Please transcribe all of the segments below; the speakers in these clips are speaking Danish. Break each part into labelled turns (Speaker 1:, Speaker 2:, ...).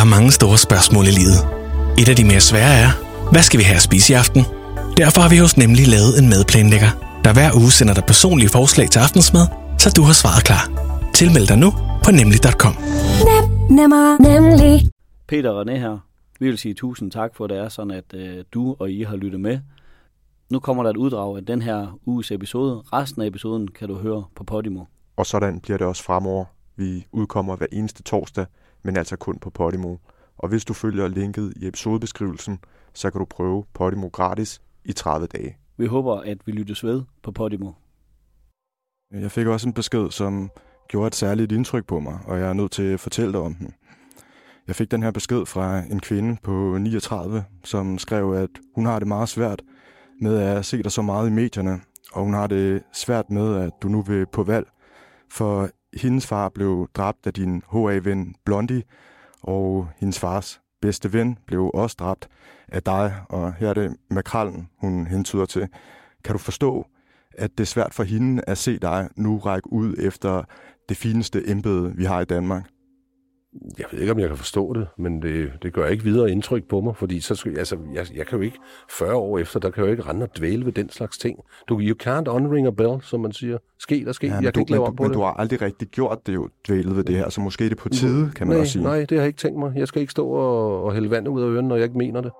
Speaker 1: Der er mange store spørgsmål i livet. Et af de mere svære er, hvad skal vi have at spise i aften? Derfor har vi hos Nemlig lavet en madplanlægger, der hver uge sender dig personlige forslag til aftensmad, så du har svaret klar. Tilmeld dig nu på nemlig.com.
Speaker 2: Nem, nemmer, nemlig.
Speaker 3: Peter og René her. Vi vil sige tusind tak for, at det er sådan, at øh, du og I har lyttet med. Nu kommer der et uddrag af den her uges episode. Resten af episoden kan du høre på Podimo.
Speaker 4: Og sådan bliver det også fremover. Vi udkommer hver eneste torsdag, men altså kun på Podimo. Og hvis du følger linket i episodebeskrivelsen, så kan du prøve Podimo gratis i 30 dage.
Speaker 3: Vi håber, at vi lyttes ved på Podimo.
Speaker 4: Jeg fik også en besked, som gjorde et særligt indtryk på mig, og jeg er nødt til at fortælle dig om den. Jeg fik den her besked fra en kvinde på 39, som skrev, at hun har det meget svært med at se dig så meget i medierne, og hun har det svært med, at du nu vil på valg, for hendes far blev dræbt af din HA-ven Blondie, og hendes fars bedste ven blev også dræbt af dig, og her er det makrallen, hun hentyder til. Kan du forstå, at det er svært for hende at se dig nu række ud efter det fineste embede, vi har i Danmark?
Speaker 5: Jeg ved ikke, om jeg kan forstå det, men det, det gør ikke videre indtryk på mig, fordi så, skal- altså, jeg, jeg kan jo ikke 40 år efter, der kan jeg jo ikke rende og dvæle ved den slags ting. Du, you can't unring a bell, som man siger. Ske der ske.
Speaker 4: Ja,
Speaker 5: jeg kan
Speaker 4: du,
Speaker 5: ikke lave om på
Speaker 4: men
Speaker 5: det.
Speaker 4: du har aldrig rigtig gjort det jo, dvælet ved det her, så måske er det på tide, kan man
Speaker 5: nej,
Speaker 4: også sige.
Speaker 5: Nej, det har jeg ikke tænkt mig. Jeg skal ikke stå og, og hælde vand ud af ørerne, når jeg ikke mener det.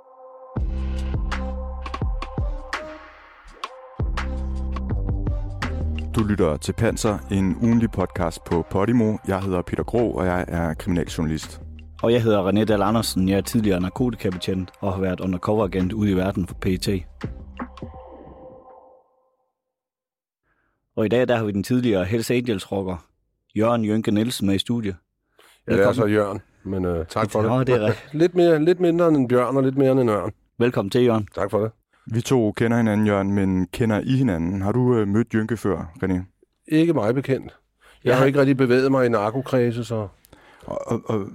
Speaker 4: Du lytter til Panser, en ugenlig podcast på Podimo. Jeg hedder Peter Grå, og jeg er kriminaljournalist.
Speaker 3: Og jeg hedder René Dahl Andersen. Jeg er tidligere narkotikabetjent og har været undercover-agent ude i verden for PET. Og i dag der har vi den tidligere Hells Angels rocker, Jørgen Jønke Nielsen med i studiet.
Speaker 5: Ja, det er
Speaker 3: Velkommen.
Speaker 5: så Jørgen, men uh, tak for det.
Speaker 3: Nå, det er.
Speaker 5: Lidt, mere, lidt mindre end en bjørn, og lidt mere end en ørn.
Speaker 3: Velkommen til, Jørgen.
Speaker 5: Tak for det.
Speaker 4: Vi to kender hinanden, Jørgen, men kender I hinanden? Har du øh, mødt Jynke før, René?
Speaker 5: Ikke mig bekendt. Jeg har
Speaker 3: har-
Speaker 5: ikke rigtig bevæget mig i narkokredse, så...
Speaker 4: Og, og, og,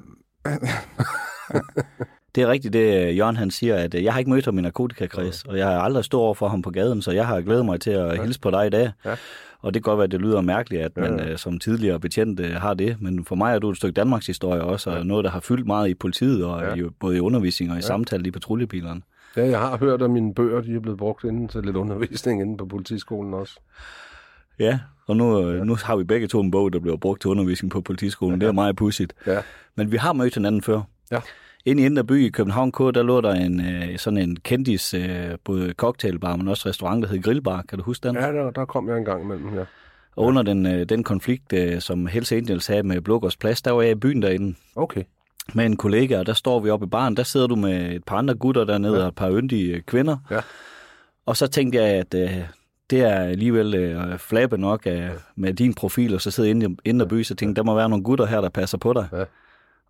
Speaker 3: Det er rigtigt, det øh, Jørgen han siger, at øh, jeg har ikke mødt ham i narkotikakreds, og jeg har aldrig stået over for ham på gaden, så jeg har glædet mig til at hilse på dig i dag.
Speaker 5: Ja.
Speaker 3: Og det kan godt være, at det lyder mærkeligt, at man
Speaker 5: Ja,
Speaker 3: øh, som tidligere betjent øh, har det, men for mig er du et stykke Danmarks historie også, og noget, der har fyldt meget i politiet, og
Speaker 5: Ja.
Speaker 3: i, både i undervisning og i samtale i patruljebilerne.
Speaker 5: Ja, jeg har hørt, at mine bøger de er blevet brugt inden til lidt undervisning inde på politiskolen også.
Speaker 3: Ja, og nu, øh, nu har vi begge to en bog, der bliver brugt til undervisning på politiskolen. Det er meget pudsigt.
Speaker 5: Ja.
Speaker 3: Men vi har mødt hinanden før.
Speaker 5: Ja.
Speaker 3: Inde i Indre By i København K, der lå der en, øh, sådan en kendis, øh, både cocktailbar, men også restaurant, der hed Grillbar. Kan du huske den?
Speaker 5: Ja, der, der kom jeg en gang imellem, ja.
Speaker 3: Og under den, øh, den konflikt, øh, som Hells Angels havde med Blågårds Plads, der var jeg i byen derinde
Speaker 5: Okay.
Speaker 3: med en kollega, og der står vi oppe i baren. Der sidder du med et par andre gutter dernede, ja. og et par yndige kvinder.
Speaker 5: Ja.
Speaker 3: Og så tænkte jeg, at øh, det er alligevel øh, flabbe nok øh, med din profil, og så sidder jeg inde i Indre By, så tænkte der må være nogle gutter her, der passer på dig.
Speaker 5: Ja.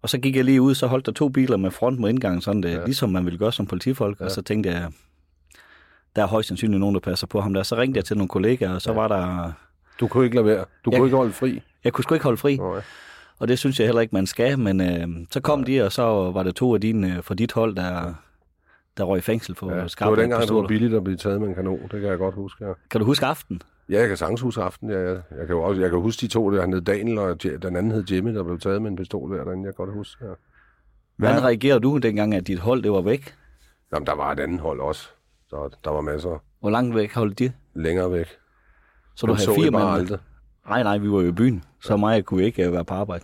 Speaker 3: Og så gik jeg lige ud, så holdt der to biler med front mod indgang, sådan det,
Speaker 5: Ja.
Speaker 3: ligesom man ville gøre som politifolk. Ja. Og så tænkte jeg, der er højst sandsynligt nogen, der passer på ham der. Så ringte jeg til nogle kollegaer, og så ja. var der...
Speaker 5: Du kunne ikke lade være. Du
Speaker 3: Jeg-
Speaker 5: kunne ikke holde fri.
Speaker 3: Jeg kunne sgu ikke holde fri.
Speaker 5: Nej.
Speaker 3: Og det synes jeg heller ikke, man skal, men øh, så kom de, og så var der to af dine øh, fra dit hold, der, der røg i fængsel for
Speaker 5: Ja,
Speaker 3: ja,
Speaker 5: det var
Speaker 3: skarpe
Speaker 5: dengang, det var billigt at blive taget med en kanon. Det kan jeg godt huske, ja.
Speaker 3: Kan du huske aften?
Speaker 5: Ja, jeg kan sagtens huske aften. Ja, ja. Jeg, kan jo også, jeg kan huske de to, der hed Daniel, og den anden hed Jimmy, der blev taget med en pistol hver derinde. Jeg kan godt huske, ja.
Speaker 3: Hvordan reagerede du dengang, at dit hold det var væk?
Speaker 5: Jamen, der var et andet hold også. Så der var masser
Speaker 3: Hvor langt væk holdt de?
Speaker 5: længere væk.
Speaker 3: Så du
Speaker 5: Den
Speaker 3: havde fire mand? Nej, nej, vi var jo i byen, så mig kunne ikke øh, være på arbejde.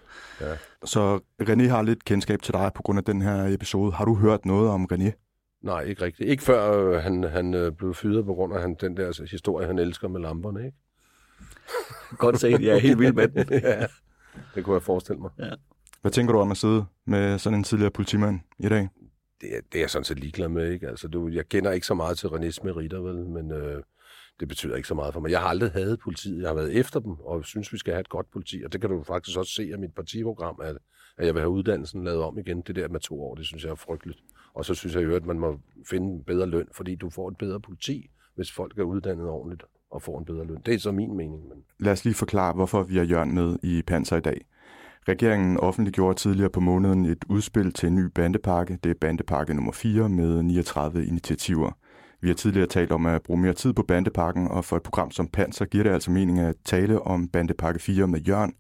Speaker 4: så René har lidt kendskab til dig på grund af den her episode. Har du hørt noget om René?
Speaker 5: Nej, ikke rigtigt. Ikke før øh, han, han øh, blev fyret på grund af han, den der historie, han elsker med lamperne, ikke?
Speaker 3: Godt set, jeg er helt vild med den.
Speaker 5: ja, det kunne jeg forestille mig.
Speaker 4: Hvad tænker du om at sidde med sådan en tidligere politimand i dag?
Speaker 5: Det, er- det er jeg sådan set ligeglad med, ikke? Altså, du, jeg kender ikke så meget til Renés meritter, vel? Men øh, det betyder ikke så meget for mig. Jeg har aldrig hadet politiet. Jeg har været efter dem, og synes, vi skal have et godt politi. Og det kan du faktisk også se af mit partiprogram, at, at jeg vil have uddannelsen lavet om igen. Det der med to år, det synes jeg er frygteligt. Og så synes jeg jo, at man må finde en bedre løn, fordi du får et bedre politi, hvis folk er uddannet ordentligt og får en bedre løn. Det er så min mening. Men...
Speaker 4: Lad os lige forklare, hvorfor vi har Jørgen med i Panser i dag. Regeringen offentliggjorde tidligere på måneden et udspil til en ny bandepakke. Det er bandepakke nummer 4 med 39 initiativer. Vi har tidligere talt om at bruge mere tid på bandepakken, og for et program som Panser giver det altså mening at tale om bandepakke 4 med Jørn,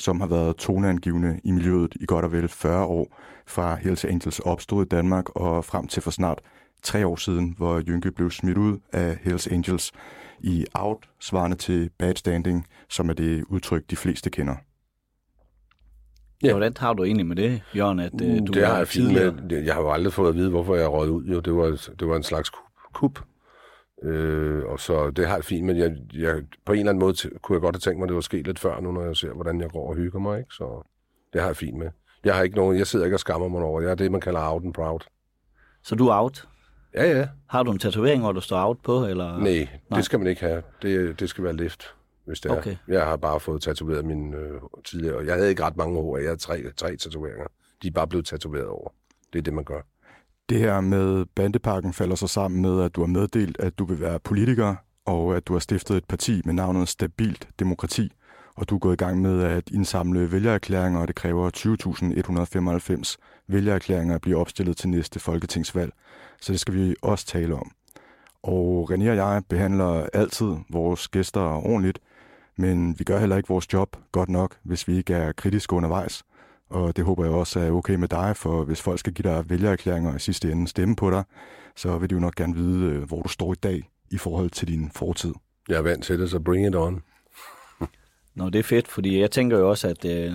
Speaker 4: som har været toneangivende i miljøet i godt og vel 40 år, fra Hells Angels opstod i Danmark og frem til for snart tre år siden, hvor Jynke blev smidt ud af Hells Angels i out, svarende til bad standing, som er det udtryk, de fleste kender.
Speaker 3: Ja. Hvordan har du egentlig med det, Jørgen? At, uh, du
Speaker 5: det har jeg fint med. Jeg har jo aldrig fået at vide, hvorfor jeg røget ud. Jo, det var, det var en slags kup. Øh, og så det har jeg fint, men jeg, jeg, på en eller anden måde kunne jeg godt have tænkt mig, at det var sket lidt før nu, når jeg ser, hvordan jeg går og hygger mig. Ikke? Så det har jeg fint med. Jeg har ikke nogen, jeg sidder ikke og skammer mig over. Jeg er det, man kalder out and proud.
Speaker 3: Så du er out?
Speaker 5: Ja, ja.
Speaker 3: Har du en tatovering, hvor du står out på? Eller?
Speaker 5: Nej, Nej, det skal man ikke have. Det, det skal være lift hvis det okay. er. Jeg har bare fået tatoveret min øh, tidligere. Jeg havde ikke ret mange hår. Jeg havde tre, tre tatoveringer. De er bare blevet tatoveret over. Det er det, man gør.
Speaker 4: Det her med bandepakken falder så sammen med, at du har meddelt, at du vil være politiker, og at du har stiftet et parti med navnet Stabilt Demokrati, og du er gået i gang med at indsamle vælgererklæringer, og det kræver 20.195 vælgererklæringer at blive opstillet til næste folketingsvalg. Så det skal vi også tale om. Og René og jeg behandler altid vores gæster ordentligt, men vi gør heller ikke vores job godt nok, hvis vi ikke er kritiske undervejs. Og det håber jeg også er okay med dig, for hvis folk skal give dig vælgererklæringer og i sidste ende stemme på dig, så vil de jo nok gerne vide, øh, hvor du står i dag i forhold til din fortid.
Speaker 5: Jeg er vant til det, så bring it on.
Speaker 3: Nå, det er fedt, fordi jeg tænker jo også, at øh,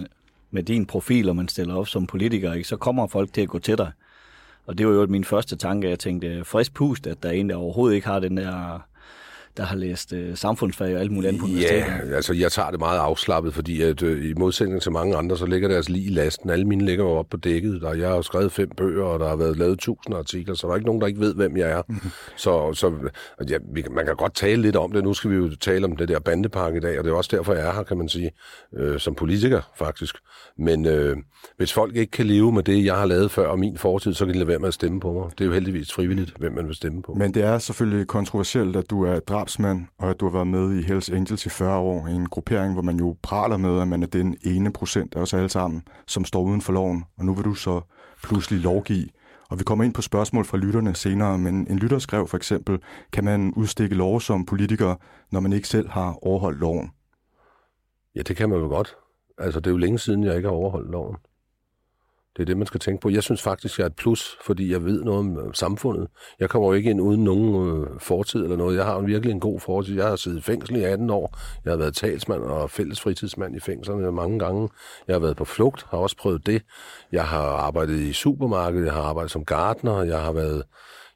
Speaker 3: med din profil, og man stiller op som politiker, ikke, så kommer folk til at gå til dig. Og det var jo min første tanke, jeg tænkte, frisk pust, at der er en, der overhovedet ikke har den der der har læst øh, samfundsfag og alt muligt andet på
Speaker 5: Ja, altså jeg tager det meget afslappet, fordi at, øh, i modsætning til mange andre, så ligger deres lige i lasten. Alle mine ligger jo op på dækket. Der, jeg har jo skrevet fem bøger, og der har været lavet tusind artikler, så der er ikke nogen, der ikke ved, hvem jeg er. Så, så ja, vi, man kan godt tale lidt om det. Nu skal vi jo tale om det der bandepark i dag, og det er også derfor, jeg er her, kan man sige, øh, som politiker faktisk. Men øh, hvis folk ikke kan leve med det, jeg har lavet før og min fortid, så kan de lade være med at stemme på mig. Det er jo heldigvis frivilligt, hvem man vil stemme på.
Speaker 4: Men det er selvfølgelig kontroversielt, at du er drabsmand, og at du har været med i Hells Angels i 40 år, i en gruppering, hvor man jo praler med, at man er den ene procent af os alle sammen, som står uden for loven. Og nu vil du så pludselig lovgive. Og vi kommer ind på spørgsmål fra lytterne senere, men en lytter skrev for eksempel, kan man udstikke lov som politiker, når man ikke selv har overholdt loven?
Speaker 5: Ja, det kan man jo godt. Altså, det er jo længe siden, jeg ikke har overholdt loven. Det er det, man skal tænke på. Jeg synes faktisk, jeg er et plus, fordi jeg ved noget om øh, samfundet. Jeg kommer jo ikke ind uden nogen øh, fortid eller noget. Jeg har virkelig en god fortid. Jeg har siddet i fængsel i 18 år. Jeg har været talsmand og fælles fritidsmand i fængslerne mange gange. Jeg har været på flugt, har også prøvet det. Jeg har arbejdet i supermarkedet, jeg har arbejdet som gartner, jeg har været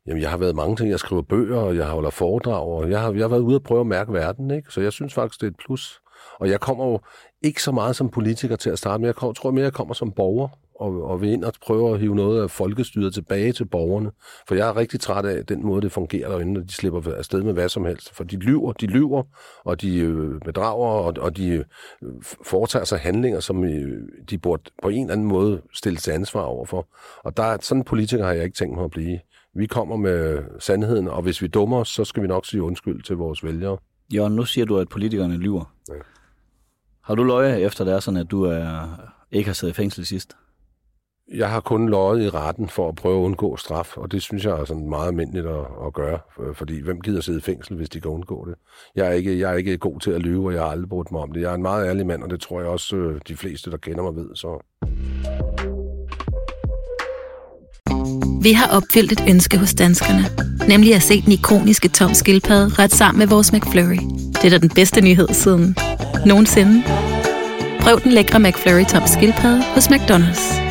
Speaker 5: Jamen, jeg har været mange ting. Jeg skriver bøger, og jeg holder foredrag, og jeg har, jeg har været ude og prøve at mærke verden, ikke? Så jeg synes faktisk, det er et plus. Og jeg kommer jo ikke så meget som politiker til at starte, med. jeg tror mere, jeg kommer som borger og, og vil ind og prøve at hive noget af folkestyret tilbage til borgerne. For jeg er rigtig træt af den måde, det fungerer derinde, når de slipper afsted med hvad som helst. For de lyver, de lyver, og de øh, bedrager, og, og de øh, foretager sig handlinger, som øh, de burde på en eller anden måde stille til ansvar overfor. Og der er sådan en politiker har jeg ikke tænkt mig at blive. Vi kommer med sandheden, og hvis vi dummer os, så skal vi nok sige undskyld til vores vælgere.
Speaker 3: Jørgen, nu siger du, at politikerne lyver. Ja. Har du løje efter det er sådan, at du er, ikke har siddet i fængsel sidst?
Speaker 5: Jeg har kun løjet i retten for at prøve at undgå straf, og det synes jeg er sådan meget almindeligt at, at gøre, øh, fordi hvem gider sidde i fængsel, hvis de kan undgå det? Jeg er, ikke, jeg er ikke god til at lyve, og jeg har aldrig brugt mig om det. Jeg er en meget ærlig mand, og det tror jeg også øh, de fleste, der kender mig, ved. Så.
Speaker 6: Vi har opfyldt et ønske hos danskerne, nemlig at se den ikoniske tom skildpadde ret sammen med vores McFlurry. Det er da den bedste nyhed siden nogensinde. Prøv den lækre McFlurry tom skildpadde hos McDonald's.